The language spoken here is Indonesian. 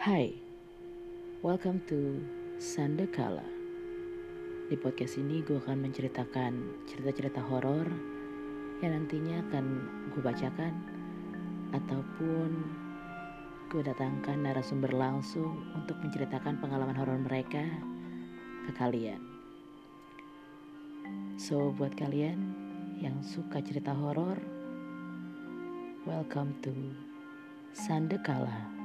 Hai, welcome to Sandekala. Di podcast ini gue akan menceritakan cerita-cerita horor yang nantinya akan gue bacakan ataupun gue datangkan narasumber langsung untuk menceritakan pengalaman horor mereka ke kalian. So buat kalian yang suka cerita horor, welcome to Sandekala.